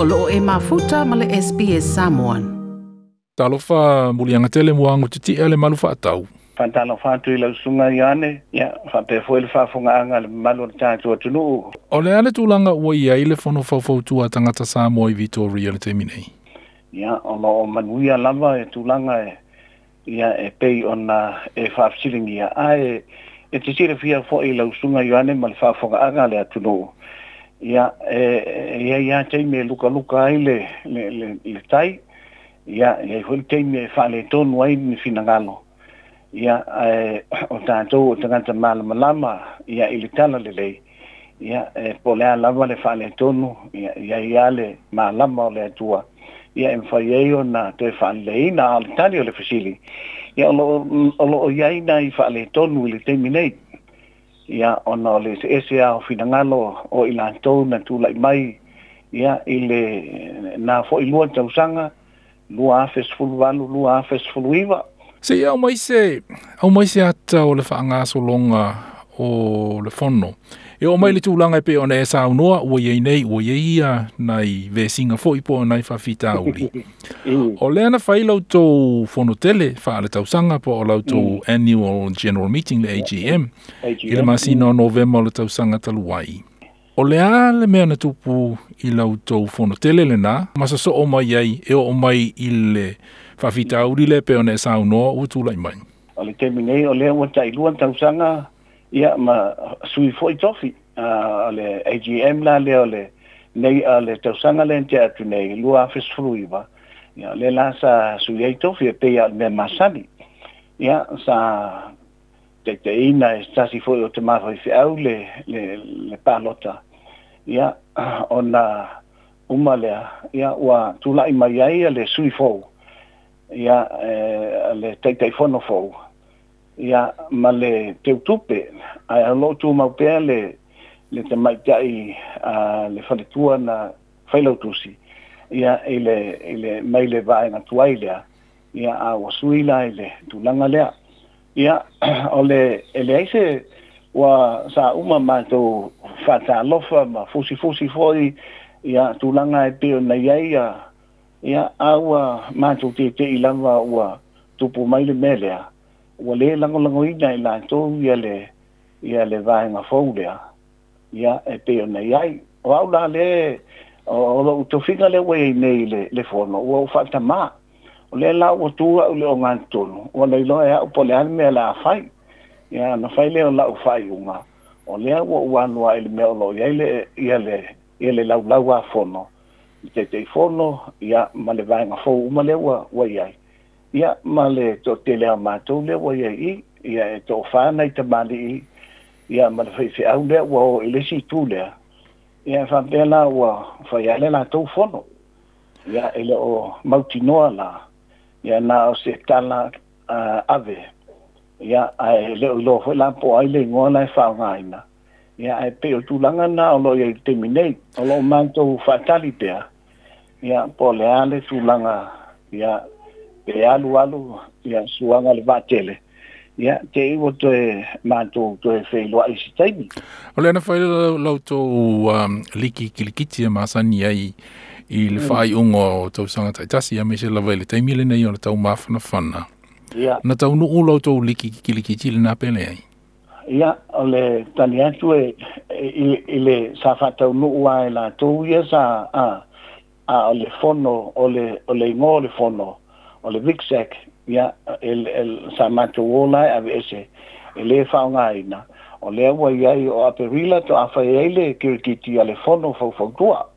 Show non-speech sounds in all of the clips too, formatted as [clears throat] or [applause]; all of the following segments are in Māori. o loo e mafuta ma le SPS Samoan. Talofa mulianga tele muango titi ele malufa atau. Pantalo fatu ila usunga yane, ya fapefu ele fafunganga le malu na tatu atunuu. Ole ale tulanga ua ia ile fono fafautua tangata Samoa i Vitoria le teminei. Ya, ona o manuia lava e tulanga e, ia e pei ona e fafsilingi ia. Ai, e tisire fia fo ila usunga yane ma le fafunganga le atunuu ia e, e ia ia me luka luka ai le le le, le tai ia ia hoi tei me e whale tonu ai ni finangalo ia e o tanto o mal malama ia i le tala le lei ia e polea lava le whale ia ia ia le malama o le atua ia e mwhai ei ona na te whale ina al tali o le fasili ia o lo o iai na i whale le i le teime nei ia ona o le ese ese a o finangalo o i lantou na tūlai mai ia ile le nā fo i lua tausanga lua afes fulu walu lua afes fulu iwa se ia au mai se au mai se ata o le fanga so longa o le fono E o mai le tūlanga pe o nei e sa unoa, ua iei nei, ua iei ia, nai ve singa fōi po, nai whawhita uri. [laughs] o leana whai lau tau whonotele, wha le tausanga po o lau tau mm. Annual General Meeting, le AGM, AGM. i le masina mm. o novema o le tausanga taluai. O le a le mea na tupu i lau tau whonotele le nā, masa so o mai ei, e o mai i le whawhita uri le pe o nei e sa unoa, ua tūlai mai. O le temi nei, o lea ua tai luan tausanga, ia ma sui foi tofi a uh, le AGM la le ole nei a le tau sanga le ntia atu nei lua afes frui ba ia le la sa sui ei tofi e teia me masani ia sa te te ina e stasi foi o te mawhai fi au le, le, le palota ia uh, [clears throat] ona uma lea ia ua tulai mai aia le sui fou ia eh, le teitei fono fou ya male le teutupe a alotu mau pea le le te maitaʻi a uh, le faletua na failo tusi ya ile e ile le mai le vaega tuai lea ia aua sui la i le tulaga lea ia [clears throat] o le e sa uma se ua sauma matou faatalofa ma fusifusi foi ia tulaga e pei onai ai ia ia aua matou teitei lava ua tupu mai le mea ua lē lagolagoina i latou ia le ia le vaega fou lea ia e pe ona i ai o au la lē o lo'u tofiga le ua iai nei le le fono ua u fa'atamā o lea la ua tua'u le o gatutonu ua lailoa e a'u po le ale mea la afai ia na fai lea o la'u fa'ai'uga o lea ua ua anu ai le mea o lo'o iai le ia le ia le laulau afono i teitei fono ia ma le vaega fou uma lea ua ua ia male to tele a mato le voye ia i ia e to fa nei te mali i ia male fai fi au le wo o ele si le ia fa bela wa fa ia le la to fono ia ele o mauti noa la ia na o se tala ave ia a ele lo fo la po ai le ngo na fa ngaina ia e pe o tu langa na o lo ia te mine o lo manto fatalite ia po le ale tu langa ia e alu alu ia suaga le vaatele ia te iwa toe matou toe feiloaʻi se taimi o le ana fai lautou um, liki kilikiti e masani ai i le mm. faaiʻuga o tausaga taʻitasi ia mai se lava i le taimi lenei o le taumafanafana ia na taunuu lautou liki kilikiti lenā pele ai ia o le tali atu e i le sa faataunuu a e, e latou ia sa a o le fono o le o le igo o le fono o le vixac el sa matou a e el efa lē faaogāina o lea ua iai o aperila toʻafai ai le kirikiti a le fono faufautua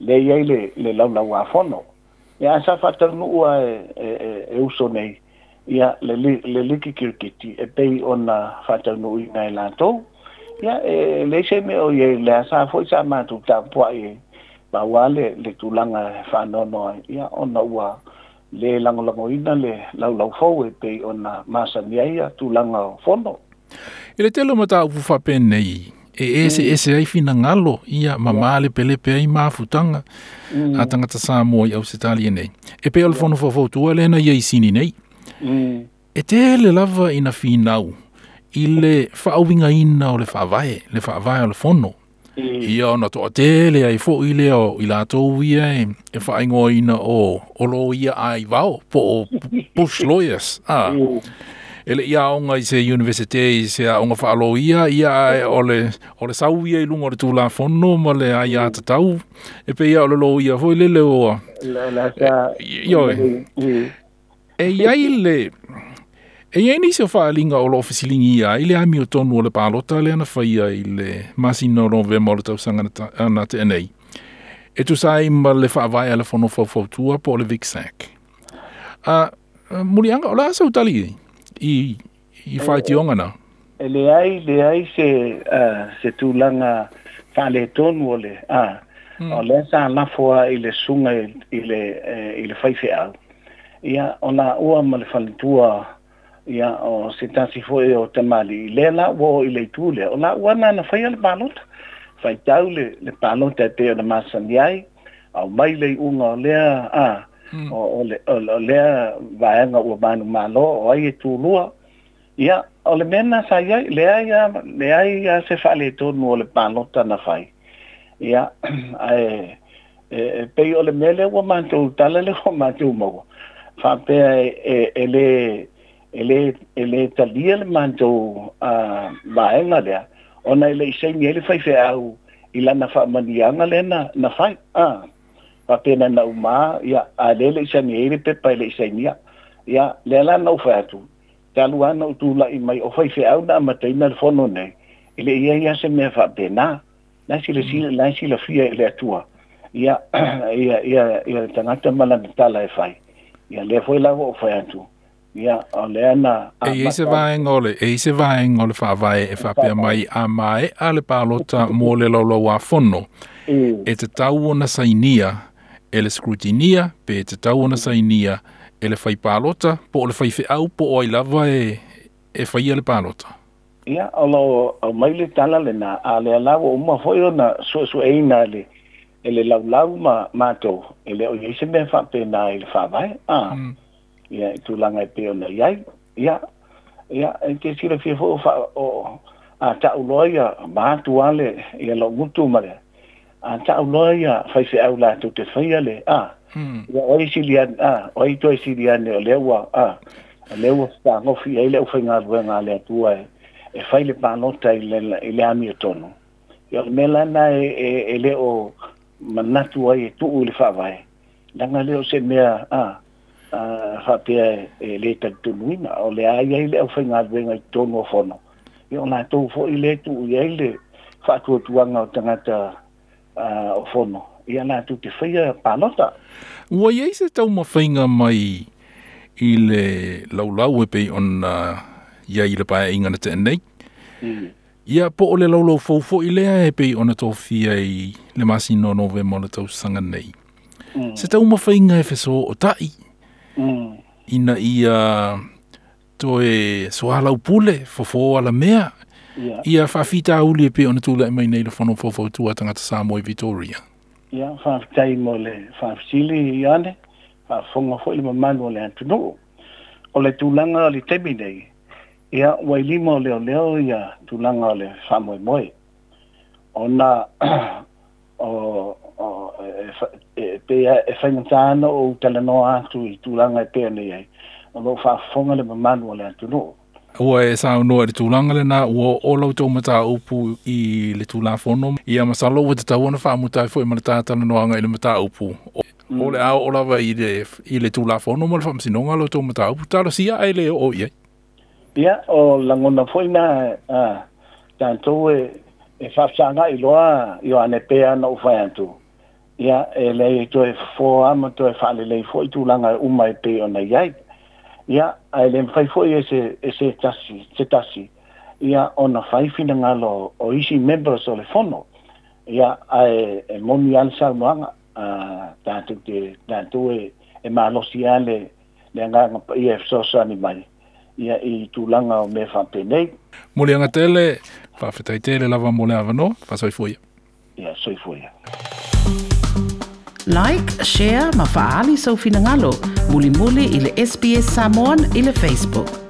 le iai le laulau afono ia sa faatalunuu a e, e, e, e uso nei ia le ki kirikiti e pei ona faatalunuuina nai latou ya e leisei me o iai lea sa foʻi sa matou ba wale le tulaga e no ai ya ona wa le lango lango ina le lau lau fau e pei o na masa ni tu langa fono. E le telo mata upu fape nei, e ese mm. ese ai fina ngalo ia mamale mm. yeah. pelepe ai mafutanga mm. a tangata sa mo i ausitalia nei. E pei ole fono yeah. fau tua le na ia i sini nei. Mm. E te le lava ina finau, i le fa'auinga ina o le fa'avae, le fa'avae o le fono, Mm. Ia ona toa te lea e fo i lea o i lātou ia e, e whaingoa ina o olo ia ai vau po o Bush Lawyers. Ah. Mm. Ele ia onga i se universite i se onga whaalo ia, ia e mm. ole, ole sau ia i lunga o tūla whono ma le a ia mm. tatau. E pe ia ole lo ia hoi le oa. La, la, sa. Ia e. Mm, e iai le... E ia ni se faa linga o loo fesilingi ia, i le ami o tonu o le pālota le ana whaia i le masino rove mora sanga na te anei. E tu sai ma le faa vai ala whono tua po le Vixac. Uh, Murianga, o la asa utali i, i ti onga na? E le ai, le ai se, uh, se faa le tonu o le, ah, hmm. o le sa lafoa i le sunga i le, eh, i le whaifeau. Ia, o la ua ma le whalentua ya o se tasi foi o te mali le la wo i le tule o la wana na fai le palot fai tau le le palot te te o le masandiai au mai le unga o lea a hmm. o le o le lea vaenga o manu malo o ai e tu lua ia o le mena sa ia le ai le ai se fa le tu no le palot na fai ya ai e pe o le mele [clears throat] e, e o manu tala le o manu mo fa pe e e le ele ele tá ali ele manto a baenga dela ona ele sem ele foi feau e lá na família na lena e na fai ah pa pena na uma ya a dele sem ele pe pa ele sem ya ya lela não foi tu tá lua não tu lá e mai foi feau na matei na fono né ele ia ia sem e [clears throat] me fa pena na se ele na se ele fia ele atua ya ya ya ya tanata mala mentala e fai ya le foi lá o foi atua Ya, o le ana e i se vaenga o le e i se vaenga o e whapea mai a mai a le pālota mō le laulau a whono e. e te tau ona sainia e le scrutinia pe te tau ona sainia e le whai pālota po o le whai au po o i lava e e whai a le pālota ia o lo mai le tala le na a le o ma whai ona so so e ina le e le laulau ma mato, e o i se fa whapea na e le whawae e ah. Mm ya tu langa pe ona ya ya ia en e ke sira fi fo fa o a ta u loia ma tu ale ia lo mutu male a ta u loia fa se au la tu te fai ale a hmm. ia o i sili an a o i to i sili an e le wa a le wa sta no fi ai le fa nga wen ale tu ai e fai le pa no ta i le i le ami tonu ia me la na e, e le o manatu ai tu le fa vai Nanga o se mea, ah, uh, whapea e le tak o le ai le au whainga duenga E ona tau fo i le tu le whakua o tangata uh, o whono. E tu te whaia panota. Ua i eise tau ma mai i le laulau e pe on ia i le pae ingana te Mm. Ia po o le laulau fau fo i lea e ona tō le masi nove mona sanga nei. Mm. Se tau ma e whesō o tai. Mm. ina ia to e soala upule fofo ala mea yeah. ia fa fita uli pe ona le mai nei le fono fofo tu atanga ta sa moi victoria ia yeah, fa tai mo le fa fili ne fa fonga fo le mamalo le antu no o le tulanga le tebi nei ia wai limo le leo ia tu tulanga le fa moi moi ona [clears throat] pe eh, e fainatana o talanoa atu i tūlanga e pēne iai. O lo wha fonga le mamanu le atu no. O e sa unua le tūlanga le nā, ua o lau tō mata upu i le tūlā fono. Ia masalo mm. o te tawana wha amutai fo i mana tātana no anga i le mata upu. O le au olawa i i le tūlā fono, ma le wha masinonga lau tō mata upu. Tāra si ai le o iai? Ia, o langona fo i nā, tāntou e, e whaftanga i loa i o anepea na ufai antu ya e lei to e fo amo to e fale lei fo i langa o mai pe ona yai ya a len fai fo e se e se tasi se tasi ia ona fai fina nga lo o isi membro so le fono ya ai e moni al salmo a tanto te tanto e e ma lo si ale le nga i e so so ani mai ia i langa o me fa pe nei mo le nga tele fa fetai tele lava mo le avano fa so i fo ya soy fue like share ma faali so finangalo muli muli ile sps samon ile facebook